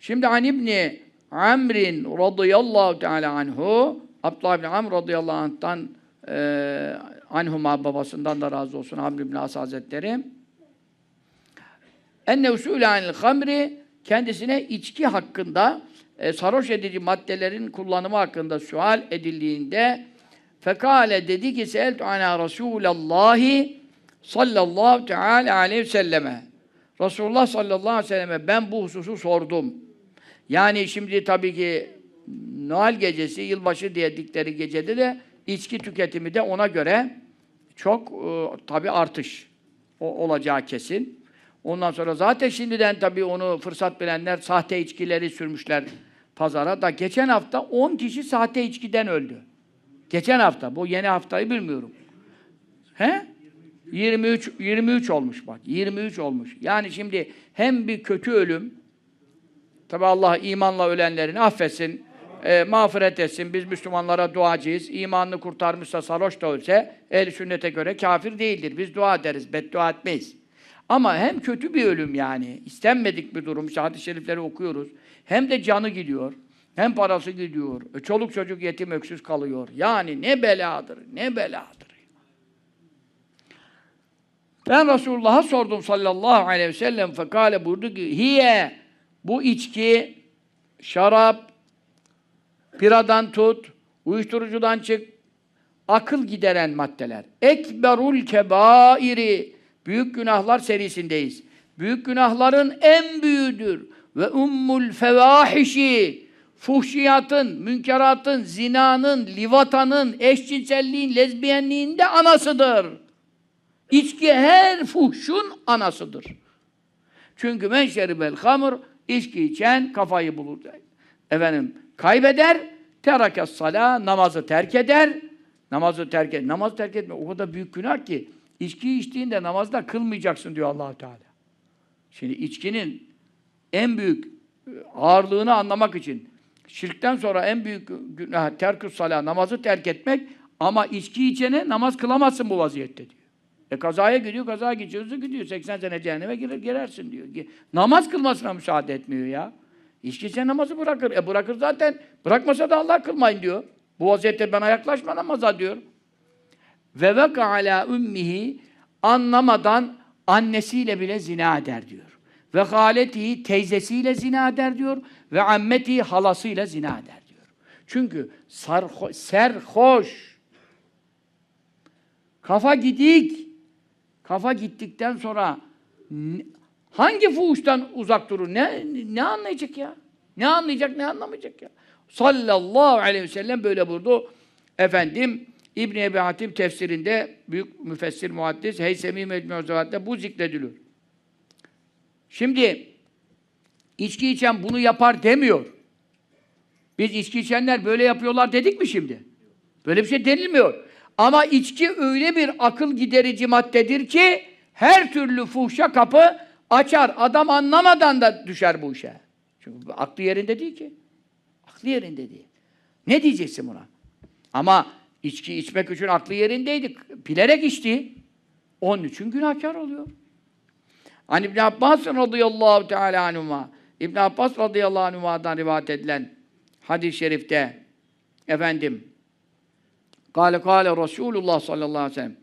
Şimdi an İbni Amrin radıyallahu teala anhu Abdullah bin Amr radıyallahu anh'tan e, anhuma babasından da razı olsun Amr ibn As Hazretleri enne usulü anil hamri kendisine içki hakkında e, sarhoş edici maddelerin kullanımı hakkında sual edildiğinde fekale dedi ki seltu ana Resulallahi sallallahu teala aleyhi ve selleme Resulullah sallallahu aleyhi ve selleme ben bu hususu sordum. Yani şimdi tabii ki Noel gecesi, yılbaşı diyedikleri gecede de içki tüketimi de ona göre çok e, tabii artış o, olacağı kesin. Ondan sonra zaten şimdiden tabii onu fırsat bilenler sahte içkileri sürmüşler pazara da geçen hafta 10 kişi sahte içkiden öldü. Geçen hafta. Bu yeni haftayı bilmiyorum. He? 23 23 olmuş bak. 23 olmuş. Yani şimdi hem bir kötü ölüm tabi Allah imanla ölenlerini affetsin, e, mağfiret etsin. Biz Müslümanlara duacıyız. İmanını kurtarmışsa sarhoş da ölse ehl sünnete göre kafir değildir. Biz dua ederiz, beddua etmeyiz. Ama hem kötü bir ölüm yani, istenmedik bir durum, işte hadis-i şerifleri okuyoruz. Hem de canı gidiyor, hem parası gidiyor. E, çoluk çocuk yetim öksüz kalıyor. Yani ne beladır, ne beladır. Ben Resulullah'a sordum sallallahu aleyhi ve sellem fekale buyurdu ki hiye bu içki, şarap, piradan tut, uyuşturucudan çık, akıl gideren maddeler. Ekberul kebairi büyük günahlar serisindeyiz. Büyük günahların en büyüğüdür. Ve ummul fevahişi fuhşiyatın, münkeratın, zinanın, livatanın, eşcinselliğin, lezbiyenliğin de anasıdır. İçki her fuhşun anasıdır. Çünkü men şeribel hamur içki içen kafayı bulur. Efendim kaybeder, terakas sala namazı terk eder. Namazı terk et. Namazı terk etme o kadar büyük günah ki içki içtiğinde namazda kılmayacaksın diyor Allahu Teala. Şimdi içkinin en büyük e, ağırlığını anlamak için şirkten sonra en büyük günah terküs sala namazı terk etmek ama içki içene namaz kılamazsın bu vaziyette diyor. E kazaya gidiyor, kaza geçiyor, hızlı gidiyor. 80 sene cehenneme girer, girersin diyor. Namaz kılmasına müsaade etmiyor ya. İçki içen namazı bırakır. E bırakır zaten. Bırakmasa da Allah kılmayın diyor. Bu vaziyette bana yaklaşma namaza diyor. Ve veka ala ümmihi anlamadan annesiyle bile zina eder diyor. Ve haletihi teyzesiyle zina eder diyor. Ve ammetihi halasıyla zina eder diyor. Çünkü sarho serhoş, kafa gidik, kafa gittikten sonra hangi fuhuştan uzak durur? Ne, ne anlayacak ya? Ne anlayacak, ne anlamayacak ya? Sallallahu aleyhi ve sellem böyle buyurdu. Efendim, İbn-i Ebi Hatim tefsirinde büyük müfessir muhaddis Heysemi Mecmu'da bu zikrediliyor. Şimdi içki içen bunu yapar demiyor. Biz içki içenler böyle yapıyorlar dedik mi şimdi? Böyle bir şey denilmiyor. Ama içki öyle bir akıl giderici maddedir ki her türlü fuhşa kapı açar. Adam anlamadan da düşer bu işe. Çünkü aklı yerinde değil ki. Aklı yerinde değil. Ne diyeceksin buna? Ama içki içmek için aklı yerindeydi. Bilerek içti. Onun için günahkar oluyor. Hani İbn Abbas radıyallahu teala anhuma İbn Abbas radıyallahu anhuma'dan rivayet edilen hadis-i şerifte efendim Kale kale Resulullah sallallahu aleyhi ve sellem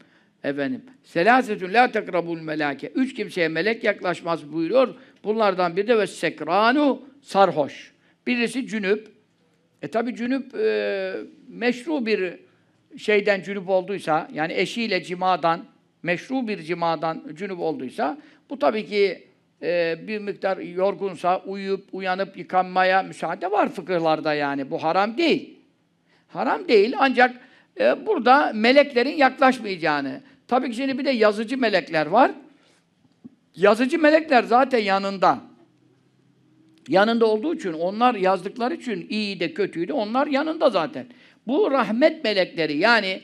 efendim selasetun la tekrabul melake üç kimseye melek yaklaşmaz buyuruyor. Bunlardan biri de ve sekranu sarhoş. Birisi cünüp. E tabi cünüp e, meşru bir şeyden cünüp olduysa yani eşiyle cimadan meşru bir cimadan cünüp olduysa bu tabii ki e, bir miktar yorgunsa uyuyup uyanıp yıkanmaya müsaade var fıkıhlarda yani. Bu haram değil. Haram değil ancak e, burada meleklerin yaklaşmayacağını. Tabii ki şimdi bir de yazıcı melekler var. Yazıcı melekler zaten yanında. Yanında olduğu için, onlar yazdıkları için iyi de kötüyü de onlar yanında zaten. Bu rahmet melekleri yani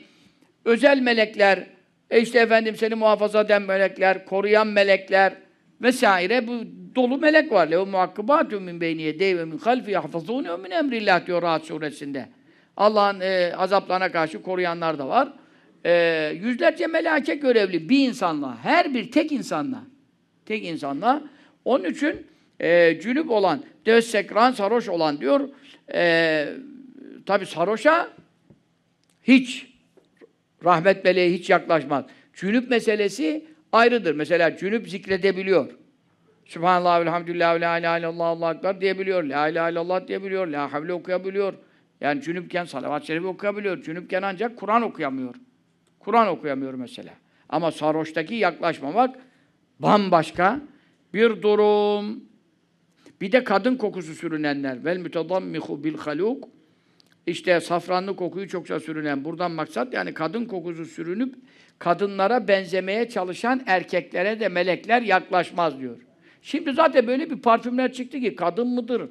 özel melekler, e işte efendim seni muhafaza eden melekler, koruyan melekler vesaire bu dolu melek var. Lehu muhakkibatun min beyni yedeyhi ve min halfi yahfazûne min emrillah diyor Rahat suresinde. Allah'ın e, azaplarına karşı koruyanlar da var. E, yüzlerce meleke görevli bir insanla, her bir tek insanla, tek insanla. Onun için e, cünüp olan, de sekran sarhoş olan diyor. E, Tabi sarhoşa hiç rahmet meleği hiç yaklaşmaz. Cünüp meselesi ayrıdır. Mesela cünüp zikredebiliyor. Subhanallah, elhamdülillah, la ilahe illallah, Allahu ekber diyebiliyor. La ilahe illallah diyebiliyor. La havle okuyabiliyor. Yani cünüpken salavat-ı şerifi okuyabiliyor. Cünüpken ancak Kur'an okuyamıyor. Kur'an okuyamıyor mesela. Ama sarhoştaki yaklaşmamak bambaşka bir durum. Bir de kadın kokusu sürünenler. Vel mütedammihu bil haluk. İşte safranlı kokuyu çokça sürünen. Buradan maksat yani kadın kokusu sürünüp kadınlara benzemeye çalışan erkeklere de melekler yaklaşmaz diyor. Şimdi zaten böyle bir parfümler çıktı ki kadın mıdır?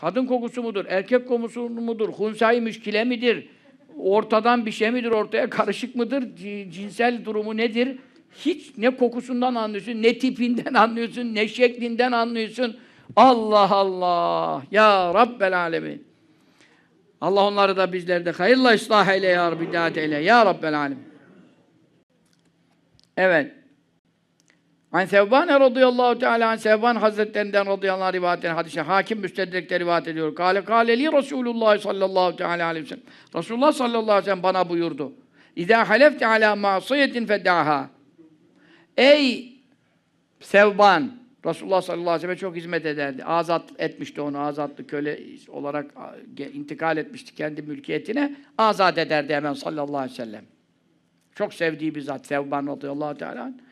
Kadın kokusu mudur? Erkek kokusu mudur? Hunsai müşkile midir? Ortadan bir şey midir? Ortaya karışık mıdır? Cinsel durumu nedir? Hiç ne kokusundan anlıyorsun, ne tipinden anlıyorsun, ne şeklinden anlıyorsun. Allah Allah! Ya Rabbel Alemin! Allah onları da bizleri de hayırla ıslah eyle ya Rabbi, eyle ya Rabbel Alemin. Evet. An Sevban radıyallahu teala an Sevban Hazretlerinden radıyallahu anh rivayet eden hadise hakim müstedrekte rivayet ediyor. Kale kale li Resulullah sallallahu teala aleyhi ve sellem. Resulullah sallallahu aleyhi ve sellem bana buyurdu. İza halefte ala masiyetin feddaha. Ey Sevban Resulullah sallallahu aleyhi ve sellem çok hizmet ederdi. Azat etmişti onu. Azatlı köle olarak intikal etmişti kendi mülkiyetine. Azat ederdi hemen sallallahu aleyhi ve sellem. Çok sevdiği bir zat Sevban radıyallahu teala. anh.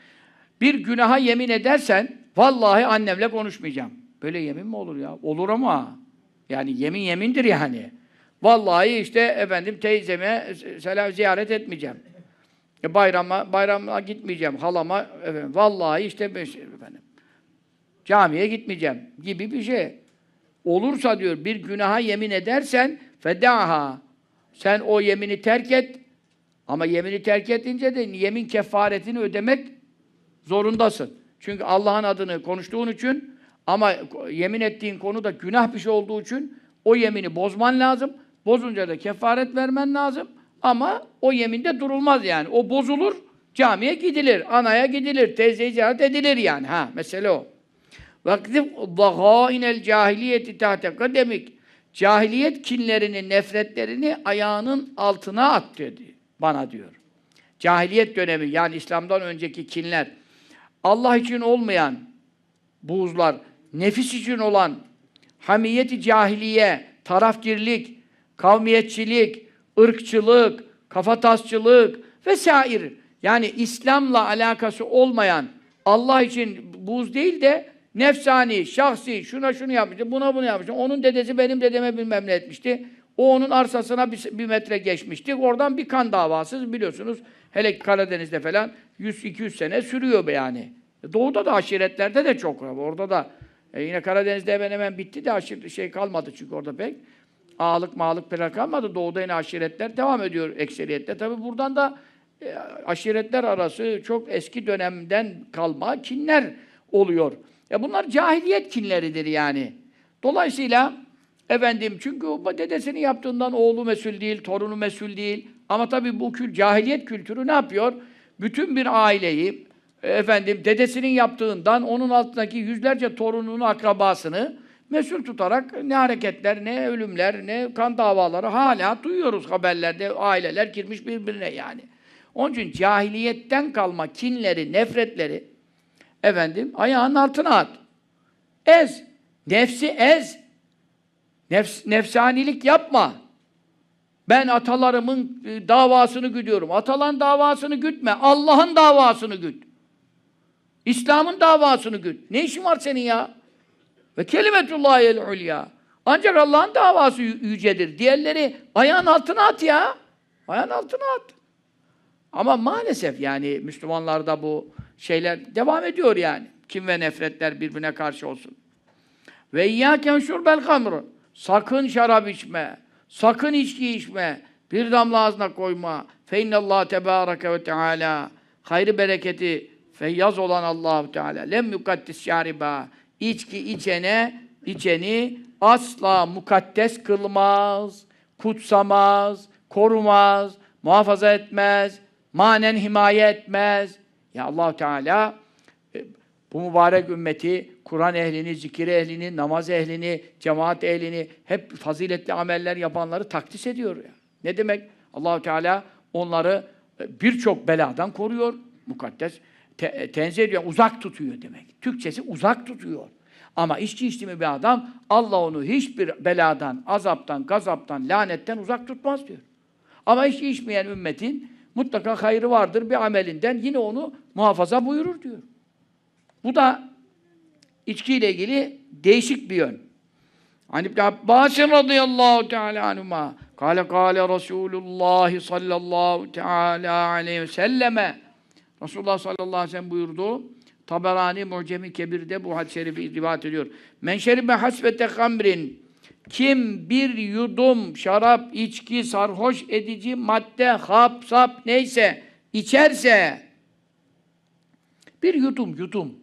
Bir günaha yemin edersen vallahi annemle konuşmayacağım. Böyle yemin mi olur ya? Olur ama. Yani yemin yemindir yani. Vallahi işte efendim teyzeme selam ziyaret etmeyeceğim. E bayrama bayrama gitmeyeceğim. Halama efendim, vallahi işte beş- efendim camiye gitmeyeceğim gibi bir şey. Olursa diyor bir günaha yemin edersen fedaha. Sen o yemini terk et. Ama yemini terk edince de yemin kefaretini ödemek zorundasın. Çünkü Allah'ın adını konuştuğun için ama yemin ettiğin konu da günah bir şey olduğu için o yemini bozman lazım. Bozunca da kefaret vermen lazım. Ama o yeminde durulmaz yani. O bozulur, camiye gidilir, anaya gidilir, teyzeyi ziyaret edilir yani. Ha, mesele o. Vaktif dagâinel cahiliyeti tahte kademik. Cahiliyet kinlerini, nefretlerini ayağının altına at dedi. Bana diyor. Cahiliyet dönemi yani İslam'dan önceki kinler. Allah için olmayan buğzlar, nefis için olan hamiyeti cahiliye, tarafgirlik, kavmiyetçilik, ırkçılık, kafatasçılık vesaire. Yani İslam'la alakası olmayan Allah için buz değil de nefsani, şahsi, şuna şunu yapmıştı, buna bunu yapmıştı. Onun dedesi benim dedeme bilmem ne etmişti. O onun arsasına bir, bir metre geçmişti. Oradan bir kan davası biliyorsunuz. Hele Karadeniz'de falan 100-200 sene sürüyor be yani. Doğuda da aşiretlerde de çok var. Orada da e yine Karadeniz'de hemen hemen bitti de aşir şey kalmadı çünkü orada pek. Ağalık mağalık pek kalmadı. Doğuda yine aşiretler devam ediyor ekseriyette. Tabi buradan da e, aşiretler arası çok eski dönemden kalma kinler oluyor. Ya bunlar cahiliyet kinleridir yani. Dolayısıyla efendim çünkü o dedesinin yaptığından oğlu mesul değil, torunu mesul değil. Ama tabii bu kül, cahiliyet kültürü ne yapıyor? Bütün bir aileyi e, efendim dedesinin yaptığından onun altındaki yüzlerce torununu, akrabasını mesul tutarak ne hareketler, ne ölümler, ne kan davaları hala duyuyoruz haberlerde. Aileler girmiş birbirine yani. Onun için cahiliyetten kalma kinleri, nefretleri efendim ayağının altına at. Ez. Nefsi ez. Nefs, nefsanilik yapma. Ben atalarımın e, davasını güdüyorum. Ataların davasını gütme. Allah'ın davasını güt. İslam'ın davasını güt. Ne işin var senin ya? Ve kelimetullahiyel ulya. Ancak Allah'ın davası yü- yücedir. Diğerleri ayağın altına at ya. Ayağın altına at. Ama maalesef yani Müslümanlarda bu şeyler devam ediyor yani. Kim ve nefretler birbirine karşı olsun. Ve iyyâken şurbel hamr. Sakın şarap içme. Sakın içki içme. Bir damla ağzına koyma. Fe innallâh tebâreke ve teâlâ. Hayrı bereketi feyyaz olan Allahu Teala. Lem yukaddis şariba. İçki içene, içeni asla mukaddes kılmaz, kutsamaz, korumaz, muhafaza etmez, manen himaye etmez. Ya Allah Teala e, bu mübarek ümmeti Kur'an ehlini, zikir ehlini, namaz ehlini, cemaat ehlini, hep faziletli ameller yapanları takdis ediyor. Ya. Ne demek? Allahu Teala onları e, birçok beladan koruyor. Mukaddes te- tenzih ediyor, uzak tutuyor demek. Türkçesi uzak tutuyor. Ama içki içti mi bir adam, Allah onu hiçbir beladan, azaptan, gazaptan, lanetten uzak tutmaz diyor. Ama içki içmeyen ümmetin mutlaka hayrı vardır bir amelinden, yine onu muhafaza buyurur diyor. Bu da içkiyle ilgili değişik bir yön. Hani İbn Abbas radıyallahu teala anhuma kâle kâle Resulullah sallallahu teala aleyhi ve selleme Resulullah sallallahu aleyhi ve sellem buyurdu. Taberani Mucemi Kebir'de bu hadis-i şerifi rivayet ediyor. Men şeribe hasbete hamrin kim bir yudum şarap, içki, sarhoş edici madde, hap, sap neyse içerse bir yudum, yudum.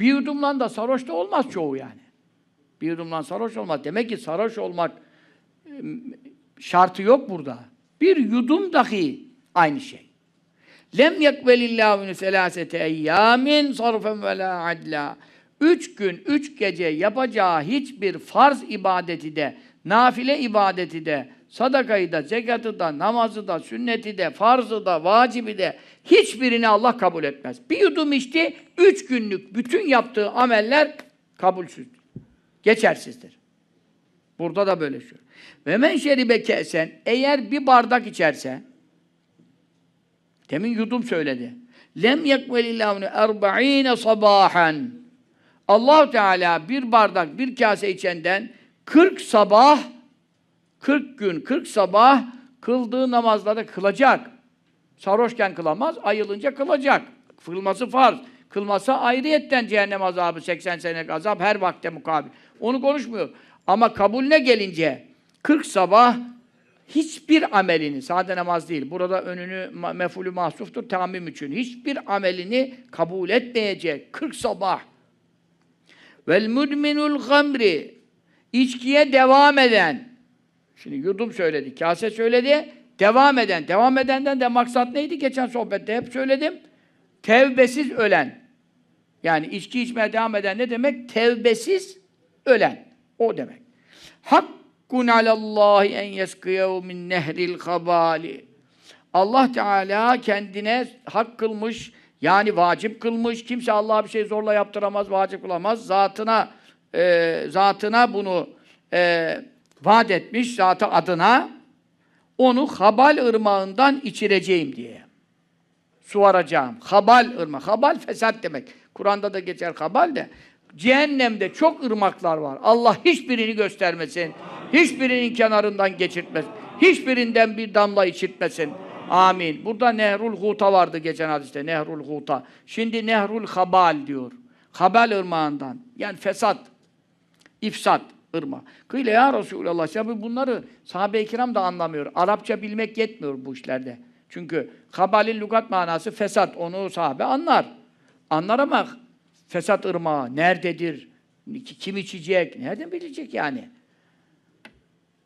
Bir yudumla da sarhoş da olmaz çoğu yani. Bir yudumdan sarhoş olmaz. Demek ki sarhoş olmak e, şartı yok burada. Bir yudum dahi aynı şey. Lem yekbelillahu min selasete eyyamin sarfen ve la adla. Üç gün, üç gece yapacağı hiçbir farz ibadeti de, nafile ibadeti de, sadakayı da, zekatı da, namazı da, sünneti de, farzı da, vacibi de hiçbirini Allah kabul etmez. Bir yudum içti, üç günlük bütün yaptığı ameller kabulsüzdür. Geçersizdir. Burada da böyle şey. Ve men şeribe kesen eğer bir bardak içerse demin yudum söyledi. Lem yekvelillahu erba'ine sabahan. Allah Teala bir bardak, bir kase içenden 40 sabah 40 gün, 40 sabah kıldığı namazları kılacak. Sarhoşken kılamaz, ayılınca kılacak. Kılması farz. Kılmasa ayrıyetten cehennem azabı, 80 senelik azap her vakte mukabil. Onu konuşmuyor. Ama kabulüne gelince 40 sabah hiçbir amelini, sade namaz değil, burada önünü mefulü mahsuftur tamim için, hiçbir amelini kabul etmeyecek 40 sabah. Vel mudminul hamri içkiye devam eden şimdi yudum söyledi, kase söyledi, devam eden. Devam edenden de maksat neydi? Geçen sohbette hep söyledim. Tevbesiz ölen. Yani içki içmeye devam eden ne demek? Tevbesiz ölen. O demek. Hakkun alallahi en yeskiyehu min nehril habali. Allah Teala kendine hak kılmış, yani vacip kılmış. Kimse Allah'a bir şey zorla yaptıramaz, vacip kılamaz. Zatına e, zatına bunu e, vaat etmiş, zatı adına onu Habal ırmağından içireceğim diye. Suvaracağım. Habal ırmağı. Habal fesat demek. Kur'an'da da geçer habal de. Cehennemde çok ırmaklar var. Allah hiçbirini göstermesin. Hiçbirinin kenarından geçirtmesin. Hiçbirinden bir damla içirtmesin. Amin. Burada Nehrul Huta vardı geçen hadiste. Nehrul Huta. Şimdi Nehrul Habal diyor. Habal ırmağından. Yani fesat. ifsat ırma. Kıyle ya Resulallah. Ya bunları sahabe-i kiram da anlamıyor. Arapça bilmek yetmiyor bu işlerde. Çünkü habalin lügat manası fesat. Onu sahabe anlar. Anlar ama fesat ırmağı nerededir? Kim içecek? Nereden bilecek yani?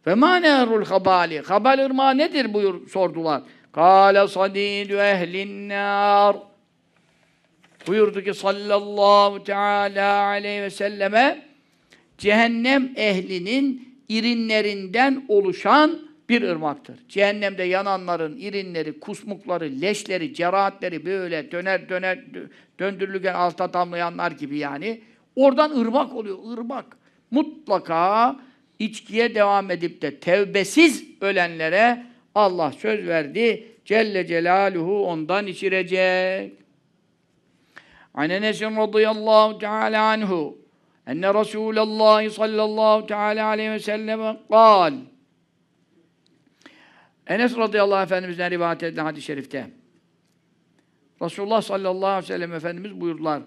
Ve ma nehrul habali? Habal ırmağı nedir buyur sordular. Kâle sadîdü ehlin nâr. Buyurdu ki sallallahu teala aleyhi ve selleme cehennem ehlinin irinlerinden oluşan bir ırmaktır. Cehennemde yananların irinleri, kusmukları, leşleri, cerahatleri böyle döner döner döndürülürken alta damlayanlar gibi yani. Oradan ırmak oluyor, ırmak. Mutlaka içkiye devam edip de tevbesiz ölenlere Allah söz verdi. Celle Celaluhu ondan içirecek. An Enes'in radıyallahu teala anhu enne Resulallah sallallahu teala aleyhi ve sellem kal Enes radıyallahu efendimizden rivayet edilen hadis-i şerifte Resulullah sallallahu aleyhi ve sellem Efendimiz buyurdular.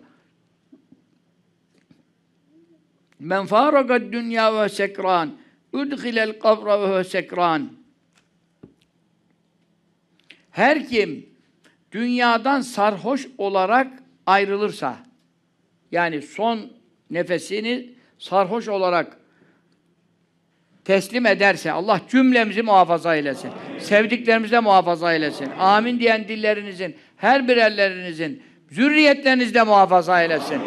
Men faragad dünya ve sekran udkhilel kabra ve sekran Her kim dünyadan sarhoş olarak ayrılırsa yani son nefesini sarhoş olarak teslim ederse Allah cümlemizi muhafaza eylesin. Sevdiklerimizi muhafaza eylesin. Amin diyen dillerinizin, her birerlerinizin, zürriyetlerinizde muhafaza eylesin.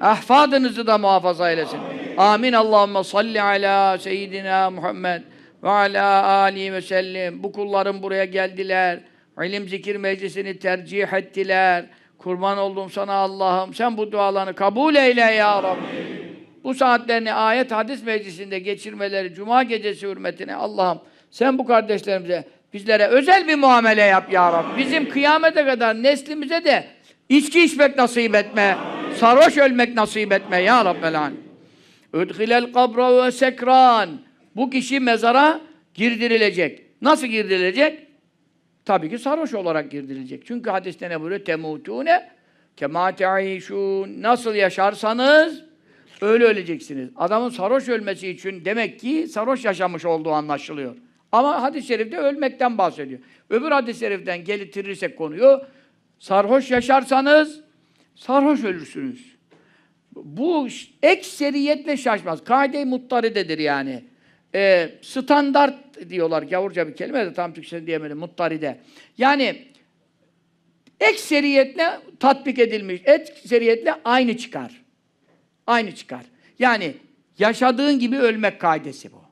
Ahfadınızı da muhafaza eylesin. Amin. Allahümme salli ala seyyidina Muhammed ve ala ali ve sellim. Bu kullarım buraya geldiler. İlim zikir meclisini tercih ettiler. Kurban oldum sana Allah'ım. Sen bu dualarını kabul eyle ya Rabbi. Bu saatlerini ayet hadis meclisinde geçirmeleri cuma gecesi hürmetine Allah'ım sen bu kardeşlerimize bizlere özel bir muamele yap ya Rabbi. Bizim kıyamete kadar neslimize de içki içmek nasip etme. Sarhoş ölmek nasip etme ya Rabbel Alemin. Üdhilel kabra ve sekran. Bu kişi mezara girdirilecek. Nasıl girdirilecek? Tabii ki sarhoş olarak girdirilecek. Çünkü hadiste ne buyuruyor? Temutune kema te'işun. Nasıl yaşarsanız öyle öleceksiniz. Adamın sarhoş ölmesi için demek ki sarhoş yaşamış olduğu anlaşılıyor. Ama hadis-i şerifte ölmekten bahsediyor. Öbür hadis-i şeriften gelitirirsek konuyu sarhoş yaşarsanız sarhoş ölürsünüz. Bu ekseriyetle şaşmaz. Kaide-i muttaridedir yani. Ee, standart diyorlar. Gavurca bir kelime de tam Türkçe diyemedim. Muttaride. Yani ekseriyetle tatbik edilmiş. Ekseriyetle aynı çıkar. Aynı çıkar. Yani yaşadığın gibi ölmek kaidesi bu.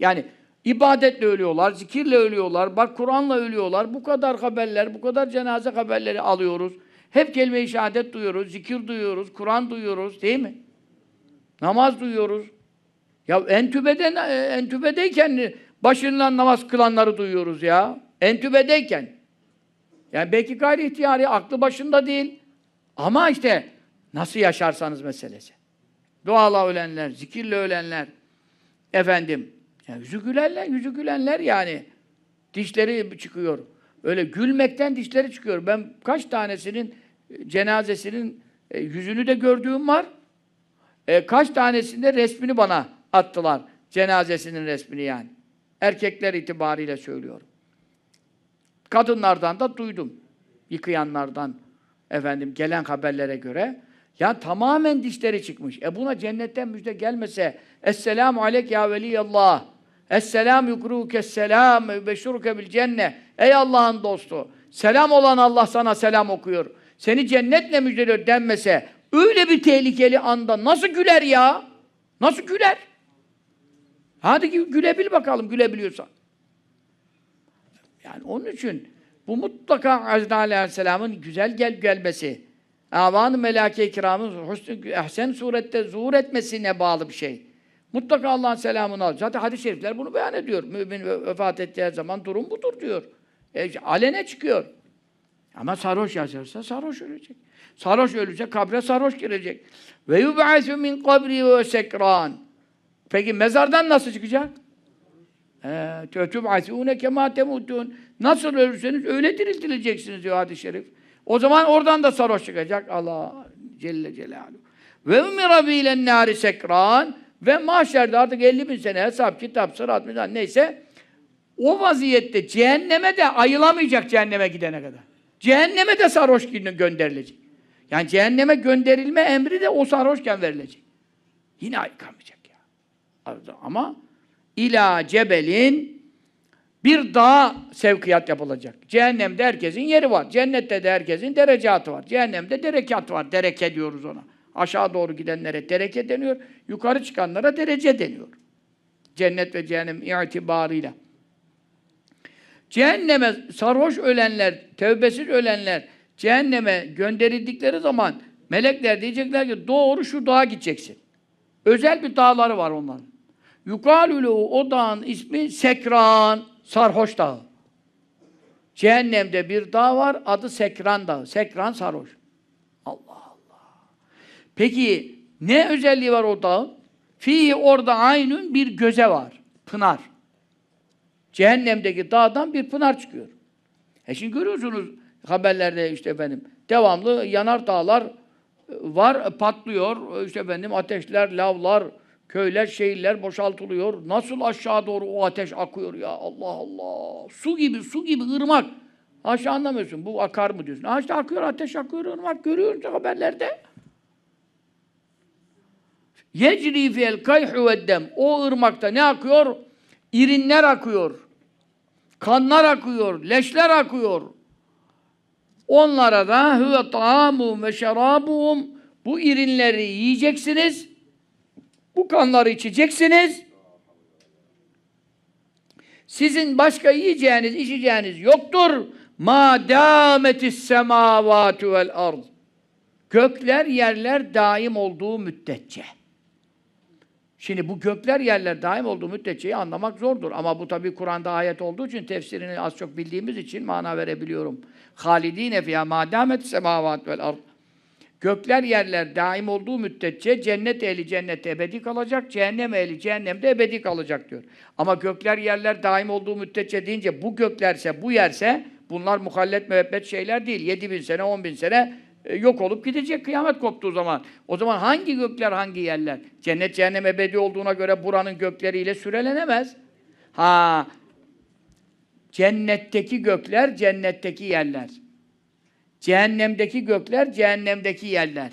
Yani ibadetle ölüyorlar, zikirle ölüyorlar, bak Kur'an'la ölüyorlar. Bu kadar haberler, bu kadar cenaze haberleri alıyoruz. Hep kelime-i şehadet duyuyoruz, zikir duyuyoruz, Kur'an duyuyoruz değil mi? Namaz duyuyoruz. Ya entübeden, e, entübedeyken başından namaz kılanları duyuyoruz ya. Entübedeyken. Yani belki gayri ihtiyari, aklı başında değil. Ama işte nasıl yaşarsanız meselesi. Duala ölenler, zikirle ölenler, efendim, yani yüzü gülenler, yüzü gülenler yani. Dişleri çıkıyor. Öyle gülmekten dişleri çıkıyor. Ben kaç tanesinin e, cenazesinin e, yüzünü de gördüğüm var. E, kaç tanesinde resmini bana attılar. Cenazesinin resmini yani. Erkekler itibariyle söylüyorum. Kadınlardan da duydum. Yıkayanlardan efendim gelen haberlere göre. Ya tamamen dişleri çıkmış. E buna cennetten müjde gelmese Esselamu aleyk ya veliyallah. Esselam yukruke selam beşruke bil cenne. Ey Allah'ın dostu. Selam olan Allah sana selam okuyor. Seni cennetle müjdeliyor denmese öyle bir tehlikeli anda nasıl güler ya? Nasıl güler? Hadi gü- gülebil bakalım gülebiliyorsan. Yani onun için bu mutlaka Hazreti Aleyhisselam'ın güzel gel gelmesi, avan-ı melake-i kiramın husn ehsen surette zuhur etmesine bağlı bir şey. Mutlaka Allah'ın selamını al. Zaten hadis-i şerifler bunu beyan ediyor. Mümin ve- vefat ettiği zaman durum budur diyor. E, alene çıkıyor. Ama sarhoş yaşarsa sarhoş ölecek. Sarhoş ölecek, kabre sarhoş girecek. Ve yub'asu min kabri ve sekran. Peki mezardan nasıl çıkacak? Tötüb'asûne kemâ temutûn. Nasıl ölürseniz öyle diriltileceksiniz diyor hadis-i şerif. O zaman oradan da sarhoş çıkacak Allah Celle Celaluhu. Ve umira bilen nâri sekran ve mahşerde artık 50 bin sene hesap, kitap, sırat, mizan neyse o vaziyette cehenneme de ayılamayacak cehenneme gidene kadar. Cehenneme de sarhoş gönderilecek. Yani cehenneme gönderilme emri de o sarhoşken verilecek. Yine ayıkamayacak. Ama ila cebelin bir dağa sevkiyat yapılacak. Cehennemde herkesin yeri var. Cennette de herkesin derecatı var. Cehennemde derekat var. Dereke diyoruz ona. Aşağı doğru gidenlere dereke deniyor. Yukarı çıkanlara derece deniyor. Cennet ve cehennem itibarıyla. Cehenneme sarhoş ölenler, tevbesiz ölenler cehenneme gönderildikleri zaman melekler diyecekler ki doğru şu dağa gideceksin. Özel bir dağları var onların. Yukalülü o dağın ismi Sekran, sarhoş dağı. Cehennemde bir dağ var, adı Sekran dağı. Sekran sarhoş. Allah Allah. Peki ne özelliği var o dağın? Fi orada aynın bir göze var. Pınar. Cehennemdeki dağdan bir pınar çıkıyor. E şimdi görüyorsunuz haberlerde işte efendim devamlı yanar dağlar e, var, patlıyor. E, işte efendim ateşler, lavlar, köyler, şehirler boşaltılıyor. Nasıl aşağı doğru o ateş akıyor ya Allah Allah. Su gibi, su gibi ırmak. Aşağı anlamıyorsun. Bu akar mı diyorsun. Ha işte akıyor, ateş akıyor, ırmak. Görüyoruz haberlerde. Yecri fiyel kayhu veddem. O ırmakta ne akıyor? İrinler akıyor. Kanlar akıyor, leşler akıyor. Onlara da huve ta'amuhum ve şerabuhum Bu irinleri yiyeceksiniz. Bu kanları içeceksiniz. Sizin başka yiyeceğiniz, içeceğiniz yoktur. Ma dametis semavatu vel ard. Gökler, yerler daim olduğu müddetçe. Şimdi bu gökler, yerler daim olduğu müddetçeyi anlamak zordur. Ama bu tabi Kur'an'da ayet olduğu için, tefsirini az çok bildiğimiz için mana verebiliyorum. Halidine fiyâ mâ dâmet semâvât vel ard. Gökler, yerler daim olduğu müddetçe cennet ehli cennette ebedi kalacak, cehennem ehli cehennemde ebedi kalacak diyor. Ama gökler, yerler daim olduğu müddetçe deyince bu göklerse, bu yerse bunlar muhallet müebbet şeyler değil. 7 bin sene, 10 bin sene e, yok olup gidecek kıyamet koptuğu zaman. O zaman hangi gökler, hangi yerler? Cennet, cehennem ebedi olduğuna göre buranın gökleriyle sürelenemez. Ha, cennetteki gökler, cennetteki yerler. Cehennemdeki gökler, cehennemdeki yerler.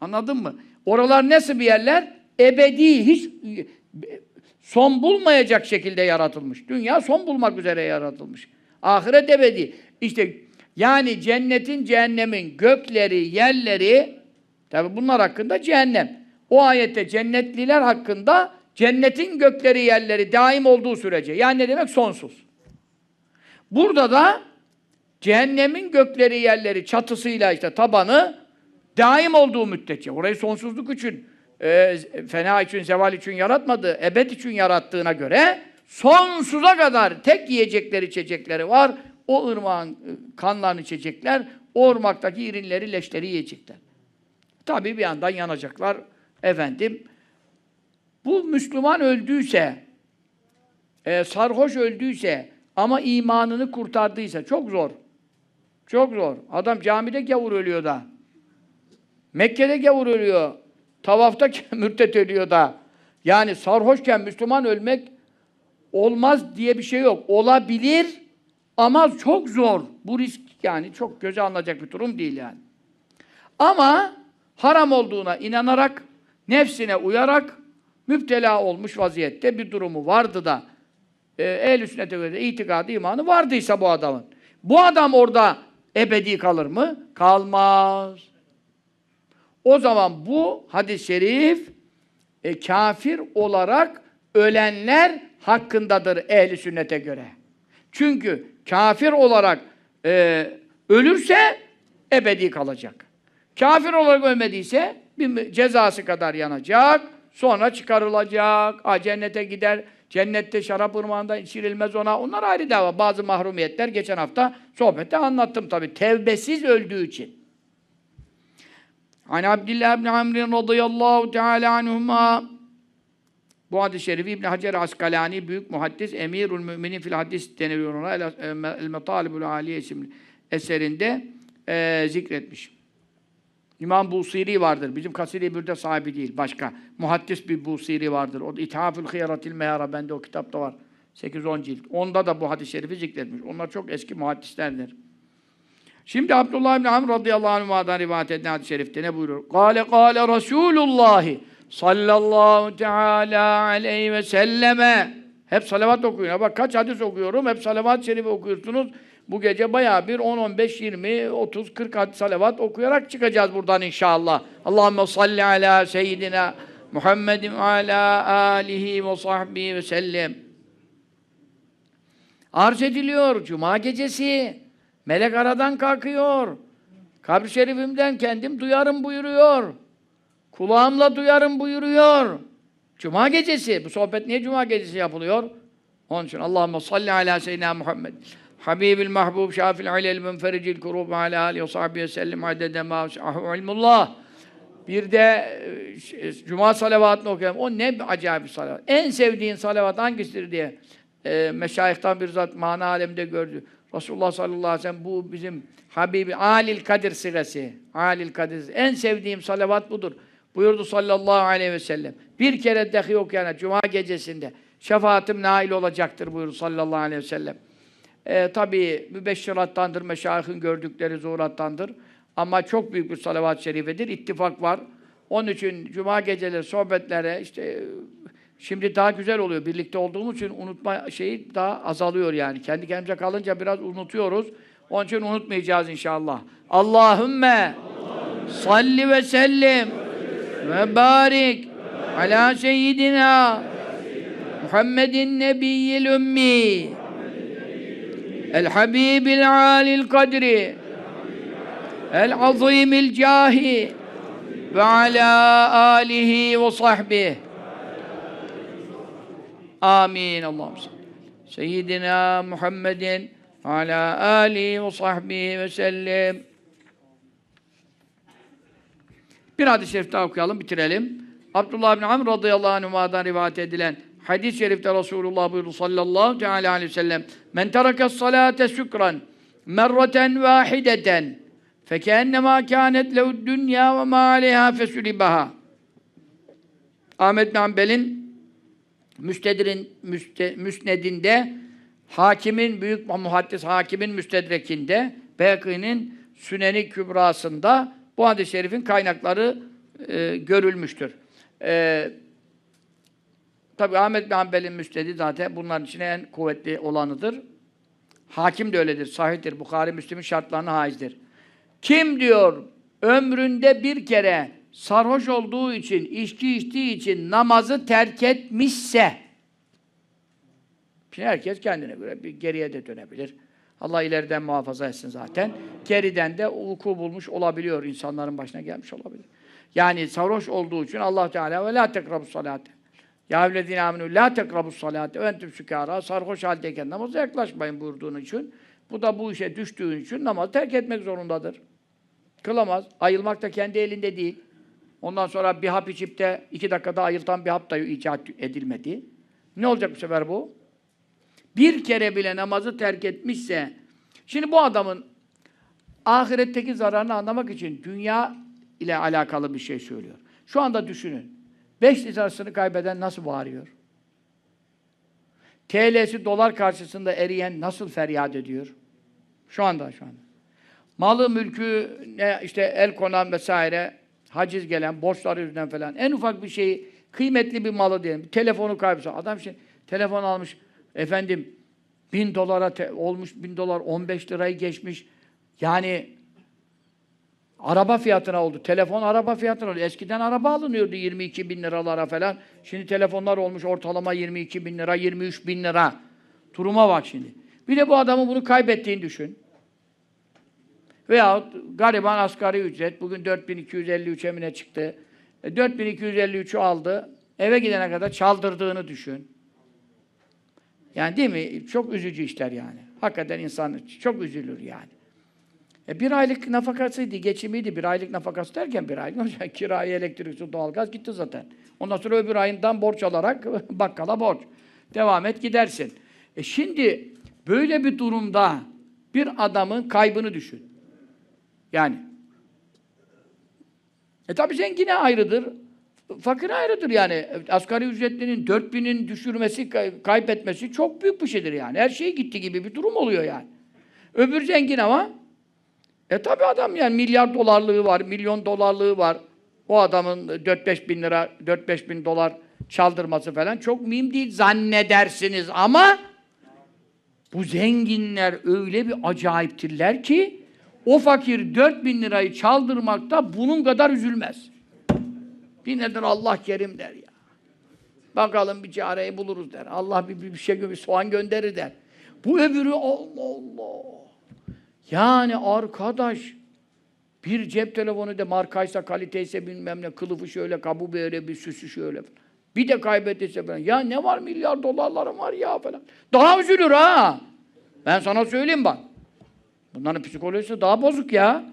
Anladın mı? Oralar nasıl bir yerler? Ebedi, hiç son bulmayacak şekilde yaratılmış. Dünya son bulmak üzere yaratılmış. Ahiret ebedi. İşte yani cennetin, cehennemin gökleri, yerleri, tabi bunlar hakkında cehennem. O ayette cennetliler hakkında cennetin gökleri, yerleri daim olduğu sürece. Yani ne demek? Sonsuz. Burada da cehennemin gökleri, yerleri, çatısıyla işte tabanı daim olduğu müddetçe. Orayı sonsuzluk için, e, fena için, zeval için yaratmadı, ebed için yarattığına göre sonsuza kadar tek yiyecekleri, içecekleri var. O ırmağın e, kanlarını içecekler, o ırmaktaki irinleri, leşleri yiyecekler. Tabii bir yandan yanacaklar. Efendim, bu Müslüman öldüyse, e, sarhoş öldüyse ama imanını kurtardıysa çok zor. Çok zor. Adam camide gavur ölüyor da. Mekke'de gavur ölüyor. Tavafta mürtet ölüyor da. Yani sarhoşken Müslüman ölmek olmaz diye bir şey yok. Olabilir ama çok zor. Bu risk yani çok göze alınacak bir durum değil yani. Ama haram olduğuna inanarak, nefsine uyarak müptela olmuş vaziyette bir durumu vardı da e, ehl-i sünnete göre itikadı, imanı vardıysa bu adamın. Bu adam orada ebedi kalır mı? Kalmaz. O zaman bu hadis-i şerif e, kafir olarak ölenler hakkındadır ehli sünnete göre. Çünkü kafir olarak e, ölürse ebedi kalacak. Kafir olarak ölmediyse bir cezası kadar yanacak, sonra çıkarılacak, cennete gider, cennette şarap ırmağında içirilmez ona. Onlar ayrı dava. Bazı mahrumiyetler geçen hafta sohbette anlattım tabi. Tevbesiz öldüğü için. Hani Abdullah ibn Amr radıyallahu teala anhuma bu hadis-i şerifi İbn Hacer Askalani büyük muhaddis Emirül Müminin fil hadis deniliyor ona El Metalibul Aliye isimli eserinde e, zikretmiş. İmam Busiri vardır. Bizim Kasiri Bürde sahibi değil. Başka. Muhaddis bir Busiri vardır. O İthafül Hıyaratil Mehara. Bende o kitapta var. 8-10 cilt. Onda da bu hadis-i şerifi zikretmiş. Onlar çok eski muhaddislerdir. Şimdi Abdullah ibn Amr radıyallahu anh'a'dan rivayet edilen hadis-i şerifte ne buyuruyor? Kale kale Resulullah sallallahu teala aleyhi ve selleme hep salavat okuyun. Bak kaç hadis okuyorum. Hep salavat-ı şerifi okuyorsunuz. Bu gece bayağı bir 10, 15, 20, 30, 40 hadis salavat okuyarak çıkacağız buradan inşallah. Allahumme salli ala seyyidina Muhammedin ala alihi ve sahbihi ve sellem. Arz ediliyor Cuma gecesi. Melek aradan kalkıyor. Kabri şerifimden kendim duyarım buyuruyor. Kulağımla duyarım buyuruyor. Cuma gecesi. Bu sohbet niye Cuma gecesi yapılıyor? Onun için Allahumme salli ala seyyidina Muhammed. Habibil mahbub şafil alel münfericil kurub ala alihi ve sahbihi sellem adede ma ilmullah. Bir de e, Cuma salavatını okuyalım. O ne acayip bir salavat. En sevdiğin salavat hangisidir diye e, meşayihtan bir zat mana alemde gördü. Resulullah sallallahu aleyhi ve sellem bu bizim Habibi Alil Kadir sırası. Alil Kadir. En sevdiğim salavat budur. Buyurdu sallallahu aleyhi ve sellem. Bir kere dahi okuyana Cuma gecesinde şefaatim nail olacaktır buyurdu sallallahu aleyhi ve sellem. E, tabii mübeşşirattandır, meşayihin gördükleri zuhurattandır. Ama çok büyük bir salavat-ı şerifedir. İttifak var. Onun için cuma geceleri sohbetlere işte şimdi daha güzel oluyor. Birlikte olduğumuz için unutma şeyi daha azalıyor yani. Kendi kendimize kalınca biraz unutuyoruz. Onun için unutmayacağız inşallah. Allahümme salli ve sellim ve barik ala seyyidina Muhammedin nebiyyil ümmi cahi ve ala alihi ve sahbihi Amin. Allah'ım Seyyidina Muhammedin ve ala alihi ve sahbihi ve sellem. Bir hadis-i şerif daha okuyalım, bitirelim. Abdullah bin Amr radıyallahu anhuma'dan rivayet edilen hadis-i şerifte Resulullah buyurdu sallallahu teala aleyhi ve sellem Men terake salate şükran merraten vahideten fekennema kânet lehu dünya ve mâ aleyhâ fesülibaha Ahmet bin Hanbel'in Müstedrin müste, müsnedinde hakimin büyük muhaddis hakimin müstedrekinde Beyakî'nin Süneni Kübrasında bu hadis-i şerifin kaynakları e, görülmüştür. E, Tabi Ahmet bin Hanbel'in müstedi zaten bunların içine en kuvvetli olanıdır. Hakim de öyledir, sahihtir. Bukhari, Müslim'in şartlarına haizdir. Kim diyor ömründe bir kere sarhoş olduğu için, içki içtiği için namazı terk etmişse Şimdi herkes kendine göre bir geriye de dönebilir. Allah ileriden muhafaza etsin zaten. Geriden de vuku bulmuş olabiliyor. insanların başına gelmiş olabilir. Yani sarhoş olduğu için Allah Teala ve la tekrabus salate. Ya evlezine aminu la tekrabus salate ve entüm sükara. Sarhoş haldeyken namaza yaklaşmayın buyurduğun için. Bu da bu işe düştüğün için namazı terk etmek zorundadır. Kılamaz. Ayılmak da kendi elinde değil. Ondan sonra bir hap içip de iki dakikada ayıltan bir hap da icat edilmedi. Ne olacak bu sefer bu? Bir kere bile namazı terk etmişse, şimdi bu adamın ahiretteki zararını anlamak için dünya ile alakalı bir şey söylüyor. Şu anda düşünün. Beş lirasını kaybeden nasıl bağırıyor? TL'si dolar karşısında eriyen nasıl feryat ediyor? Şu anda, şu anda. Malı, mülkü, ne işte el konan vesaire, haciz gelen, borçları yüzünden falan. En ufak bir şeyi, kıymetli bir malı diyelim. Telefonu kaybetse. Adam şey, telefon almış, efendim, bin dolara olmuş, bin dolar 15 lirayı geçmiş. Yani araba fiyatına oldu. Telefon araba fiyatına oldu. Eskiden araba alınıyordu 22 bin liralara falan. Şimdi telefonlar olmuş ortalama 22 bin lira, 23 bin lira. Duruma bak şimdi. Bir de bu adamın bunu kaybettiğini düşün. Veyahut gariban asgari ücret bugün 4253 emine çıktı. E, 4253'ü aldı. Eve gidene kadar çaldırdığını düşün. Yani değil mi? Çok üzücü işler yani. Hakikaten insan çok üzülür yani. E bir aylık nafakasıydı, geçimiydi. Bir aylık nafakası derken bir aylık olacak. Kirayı, elektrik, su, doğalgaz gitti zaten. Ondan sonra öbür ayından borç alarak bakkala borç. Devam et gidersin. E şimdi böyle bir durumda bir adamın kaybını düşün. Yani. E tabi zengine ayrıdır. Fakir ayrıdır yani. Asgari ücretlinin 4000'in düşürmesi, kay- kaybetmesi çok büyük bir şeydir yani. Her şey gitti gibi bir durum oluyor yani. Öbür zengin ama e tabi adam yani milyar dolarlığı var, milyon dolarlığı var. O adamın 4-5 bin lira, 4-5 bin dolar çaldırması falan çok mühim değil zannedersiniz ama bu zenginler öyle bir acayiptirler ki o fakir 4 bin lirayı çaldırmakta bunun kadar üzülmez. Bir nedir Allah kerim der ya. Bakalım bir çareyi buluruz der. Allah bir, bir, bir şey bir soğan gönderir der. Bu öbürü Allah Allah. Yani arkadaş bir cep telefonu da markaysa, kaliteyse bilmem ne, kılıfı şöyle, kabı böyle, bir süsü şöyle falan. Bir de kaybettiyse falan. Ya ne var milyar dolarlarım var ya falan. Daha üzülür ha. Ben sana söyleyeyim bak. Bunların psikolojisi daha bozuk ya.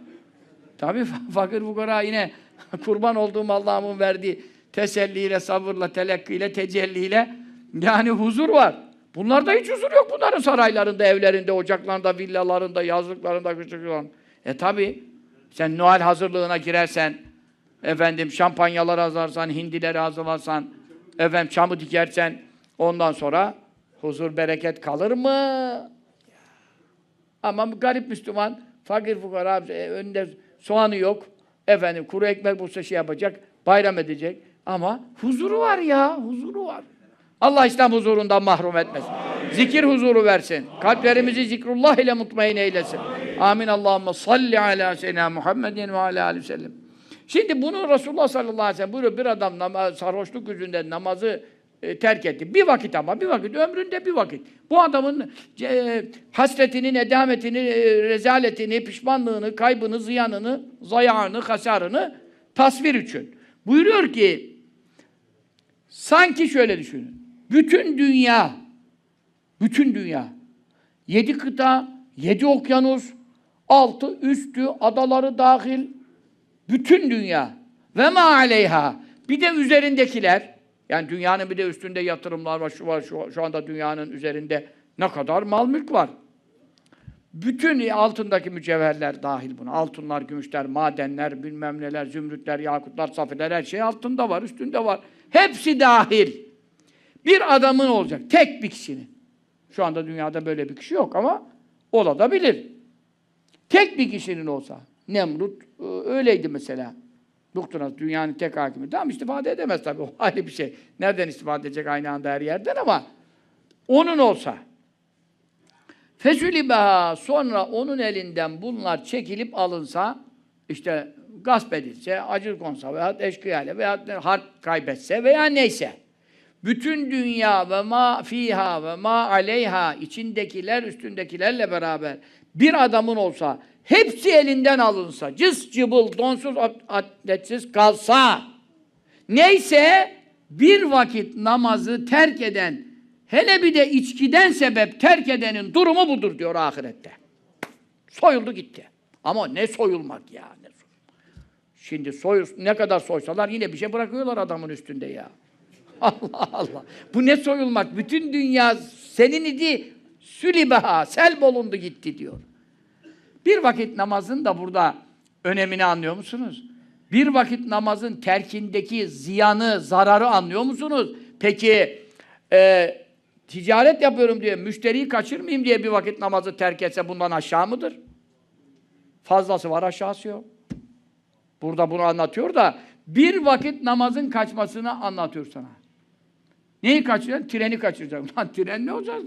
Tabii fakir fukara yine kurban olduğum Allah'ımın verdiği teselliyle, sabırla, telekkiyle, tecelliyle yani huzur var. Bunlarda hiç huzur yok bunların saraylarında, evlerinde, ocaklarında, villalarında, yazlıklarında, küçüklerinde. E tabi sen Noel hazırlığına girersen, efendim şampanyalar hazırlarsan, hindileri hazırlarsan, efendim çamı dikersen, ondan sonra huzur, bereket kalır mı? Ama garip Müslüman, fakir fukara, e, önünde soğanı yok, efendim kuru ekmek bulsa şey yapacak, bayram edecek. Ama huzuru var ya, huzuru var. Allah İslam huzurundan mahrum etmesin. Zikir huzuru versin. Kalplerimizi zikrullah ile mutmain eylesin. Amin. Allahümme salli ala seyyidina Muhammedin ve ala aleyhi sellem. Şimdi bunu Resulullah sallallahu aleyhi ve sellem buyuruyor bir adam namaz, sarhoşluk yüzünden namazı e, terk etti. Bir vakit ama bir vakit ömründe bir vakit. Bu adamın e, hasretini, nedametini, e, rezaletini, pişmanlığını, kaybını, ziyanını, zayağını, hasarını tasvir için. Buyuruyor ki sanki şöyle düşünün. Bütün dünya bütün dünya yedi kıta, yedi okyanus, altı, üstü, adaları dahil bütün dünya ve ma aleyha bir de üzerindekiler yani dünyanın bir de üstünde yatırımlar var, şu var, şu, şu anda dünyanın üzerinde ne kadar mal mülk var. Bütün altındaki mücevherler dahil buna. Altınlar, gümüşler, madenler, bilmem neler, zümrütler, yakutlar, safirler her şey altında var, üstünde var. Hepsi dahil. Bir adamın olacak, tek bir kişinin. Şu anda dünyada böyle bir kişi yok ama olabilir. Tek bir kişinin olsa. Nemrut e, öyleydi mesela. Buktunas dünyanın tek hakimi. Tamam istifade edemez tabii. O ayrı bir şey. Nereden istifade edecek aynı anda her yerden ama onun olsa. Fesülibeha sonra onun elinden bunlar çekilip alınsa işte gasp edilse, acil konsa veya eşkıyayla veya harp kaybetse veya neyse. Bütün dünya ve ma fiha ve ma aleyha içindekiler üstündekilerle beraber bir adamın olsa hepsi elinden alınsa, cız cıbıl, donsuz, atletsiz kalsa neyse bir vakit namazı terk eden hele bir de içkiden sebep terk edenin durumu budur diyor ahirette. Soyuldu gitti. Ama ne soyulmak ya. Şimdi soy, ne kadar soysalar yine bir şey bırakıyorlar adamın üstünde ya. Allah Allah. Bu ne soyulmak? Bütün dünya senin idi. Sülibeha, sel bolundu gitti diyor. Bir vakit namazın da burada önemini anlıyor musunuz? Bir vakit namazın terkindeki ziyanı, zararı anlıyor musunuz? Peki e, ticaret yapıyorum diye, müşteriyi kaçırmayayım diye bir vakit namazı terk etse bundan aşağı mıdır? Fazlası var, aşağısı yok. Burada bunu anlatıyor da bir vakit namazın kaçmasını anlatıyor sana. Neyi kaçıracaksın? Treni kaçıracaksın. Lan tren ne olacak?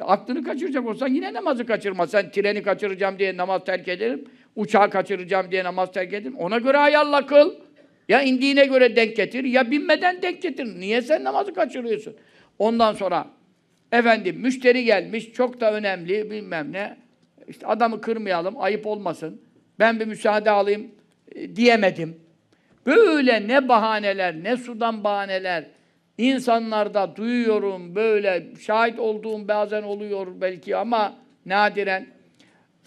Aklını kaçıracak olsan yine namazı kaçırma. Sen treni kaçıracağım diye namaz terk ederim. Uçağı kaçıracağım diye namaz terk ederim. Ona göre ayarla kıl. Ya indiğine göre denk getir ya binmeden denk getir. Niye sen namazı kaçırıyorsun? Ondan sonra efendim müşteri gelmiş çok da önemli bilmem ne. İşte adamı kırmayalım ayıp olmasın. Ben bir müsaade alayım e, diyemedim. Böyle ne bahaneler ne sudan bahaneler İnsanlarda duyuyorum böyle, şahit olduğum bazen oluyor belki ama nadiren.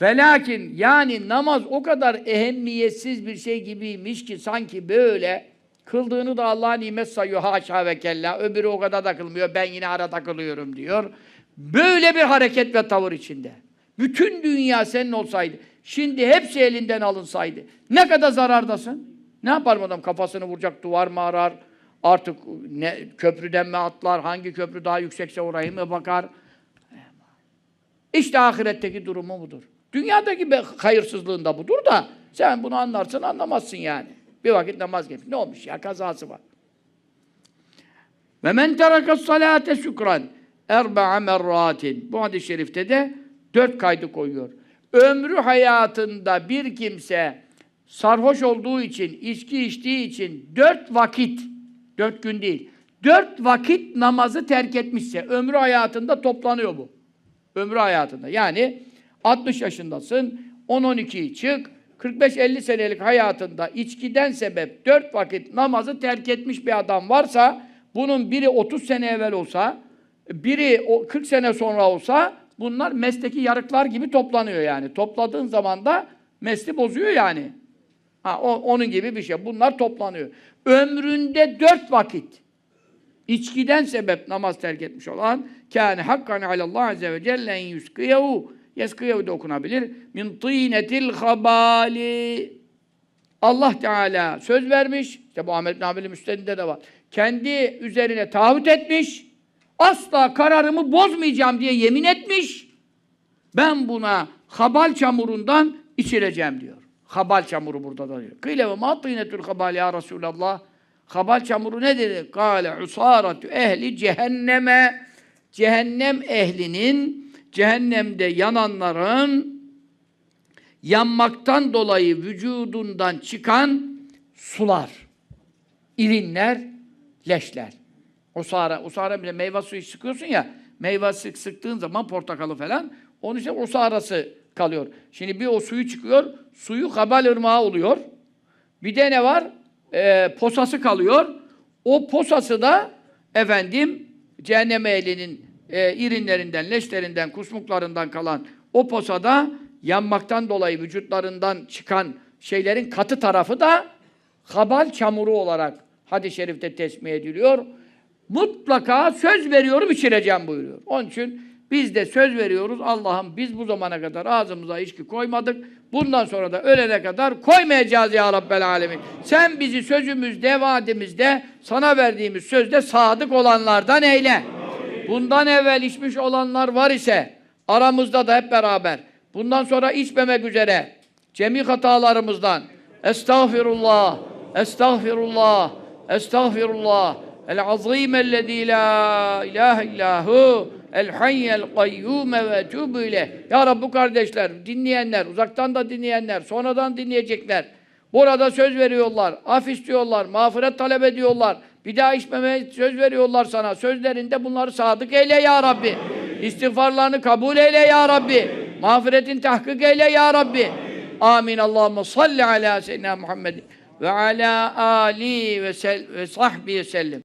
Velakin yani namaz o kadar ehemmiyetsiz bir şey gibiymiş ki sanki böyle kıldığını da Allah nimet sayıyor haşa ve kella. Öbürü o kadar da kılmıyor ben yine ara takılıyorum diyor. Böyle bir hareket ve tavır içinde. Bütün dünya senin olsaydı, şimdi hepsi elinden alınsaydı ne kadar zarardasın? Ne yapar adam kafasını vuracak, duvar mı arar? Artık ne, köprüden mi atlar, hangi köprü daha yüksekse orayı mı bakar? İşte ahiretteki durumu budur. Dünyadaki bir hayırsızlığında budur da sen bunu anlarsın anlamazsın yani. Bir vakit namaz geçmiş. Ne olmuş ya? Kazası var. Ve men terakas salate şükran erba'a merratin. Bu hadis-i şerifte de dört kaydı koyuyor. Ömrü hayatında bir kimse sarhoş olduğu için, içki içtiği için dört vakit Dört gün değil. Dört vakit namazı terk etmişse ömrü hayatında toplanıyor bu. Ömrü hayatında. Yani 60 yaşındasın, 10-12'yi çık, 45-50 senelik hayatında içkiden sebep dört vakit namazı terk etmiş bir adam varsa, bunun biri 30 sene evvel olsa, biri 40 sene sonra olsa, bunlar mesleki yarıklar gibi toplanıyor yani. Topladığın zaman da mesli bozuyor yani. Ha, o, onun gibi bir şey. Bunlar toplanıyor ömründe dört vakit içkiden sebep namaz terk etmiş olan kâne hakkan alallah azze ve celle en yuskiyehu yeskiyehu da okunabilir. Min tînetil habali Allah Teala söz vermiş. İşte bu Ahmet bin Hanbel'in müstedinde de var. Kendi üzerine taahhüt etmiş. Asla kararımı bozmayacağım diye yemin etmiş. Ben buna habal çamurundan içireceğim diyor. Habal çamuru burada da diyor. Kıyle ve ma tînetül habal ya Resulallah. Habal çamuru ne dedi? Kâle usâratü ehli cehenneme. Cehennem ehlinin, cehennemde yananların yanmaktan dolayı vücudundan çıkan sular, irinler, leşler. Osara, osara bile meyve suyu sıkıyorsun ya, meyve sık sıktığın zaman portakalı falan, onun işte osarası kalıyor. Şimdi bir o suyu çıkıyor, suyu kabal ırmağı oluyor. Bir de ne var? Ee, posası kalıyor. O posası da efendim cehennem ehlinin e, irinlerinden, leşlerinden, kusmuklarından kalan o posada yanmaktan dolayı vücutlarından çıkan şeylerin katı tarafı da habal çamuru olarak hadis-i şerifte tesmih ediliyor. Mutlaka söz veriyorum içireceğim buyuruyor. Onun için biz de söz veriyoruz. Allah'ım biz bu zamana kadar ağzımıza içki koymadık. Bundan sonra da ölene kadar koymayacağız ya Rabbel Alemin. Sen bizi sözümüzde, vaadimizde, sana verdiğimiz sözde sadık olanlardan eyle. Bundan evvel içmiş olanlar var ise aramızda da hep beraber bundan sonra içmemek üzere cemi hatalarımızdan estağfirullah, estağfirullah, estağfirullah el azim ellezî la ilahe illahu el hayyel kayyume ve etûbü ileyh. Ya Rabbi kardeşler, dinleyenler, uzaktan da dinleyenler, sonradan dinleyecekler. Burada söz veriyorlar, af istiyorlar, mağfiret talep ediyorlar. Bir daha içmemeye söz veriyorlar sana. Sözlerinde bunları sadık eyle ya Rabbi. İstiğfarlarını kabul eyle ya Rabbi. Mağfiretin tahkik eyle ya Rabbi. Amin. Allahümme salli ala seyyidina Muhammed ve ala ali ve, sel ve sahbihi sellem.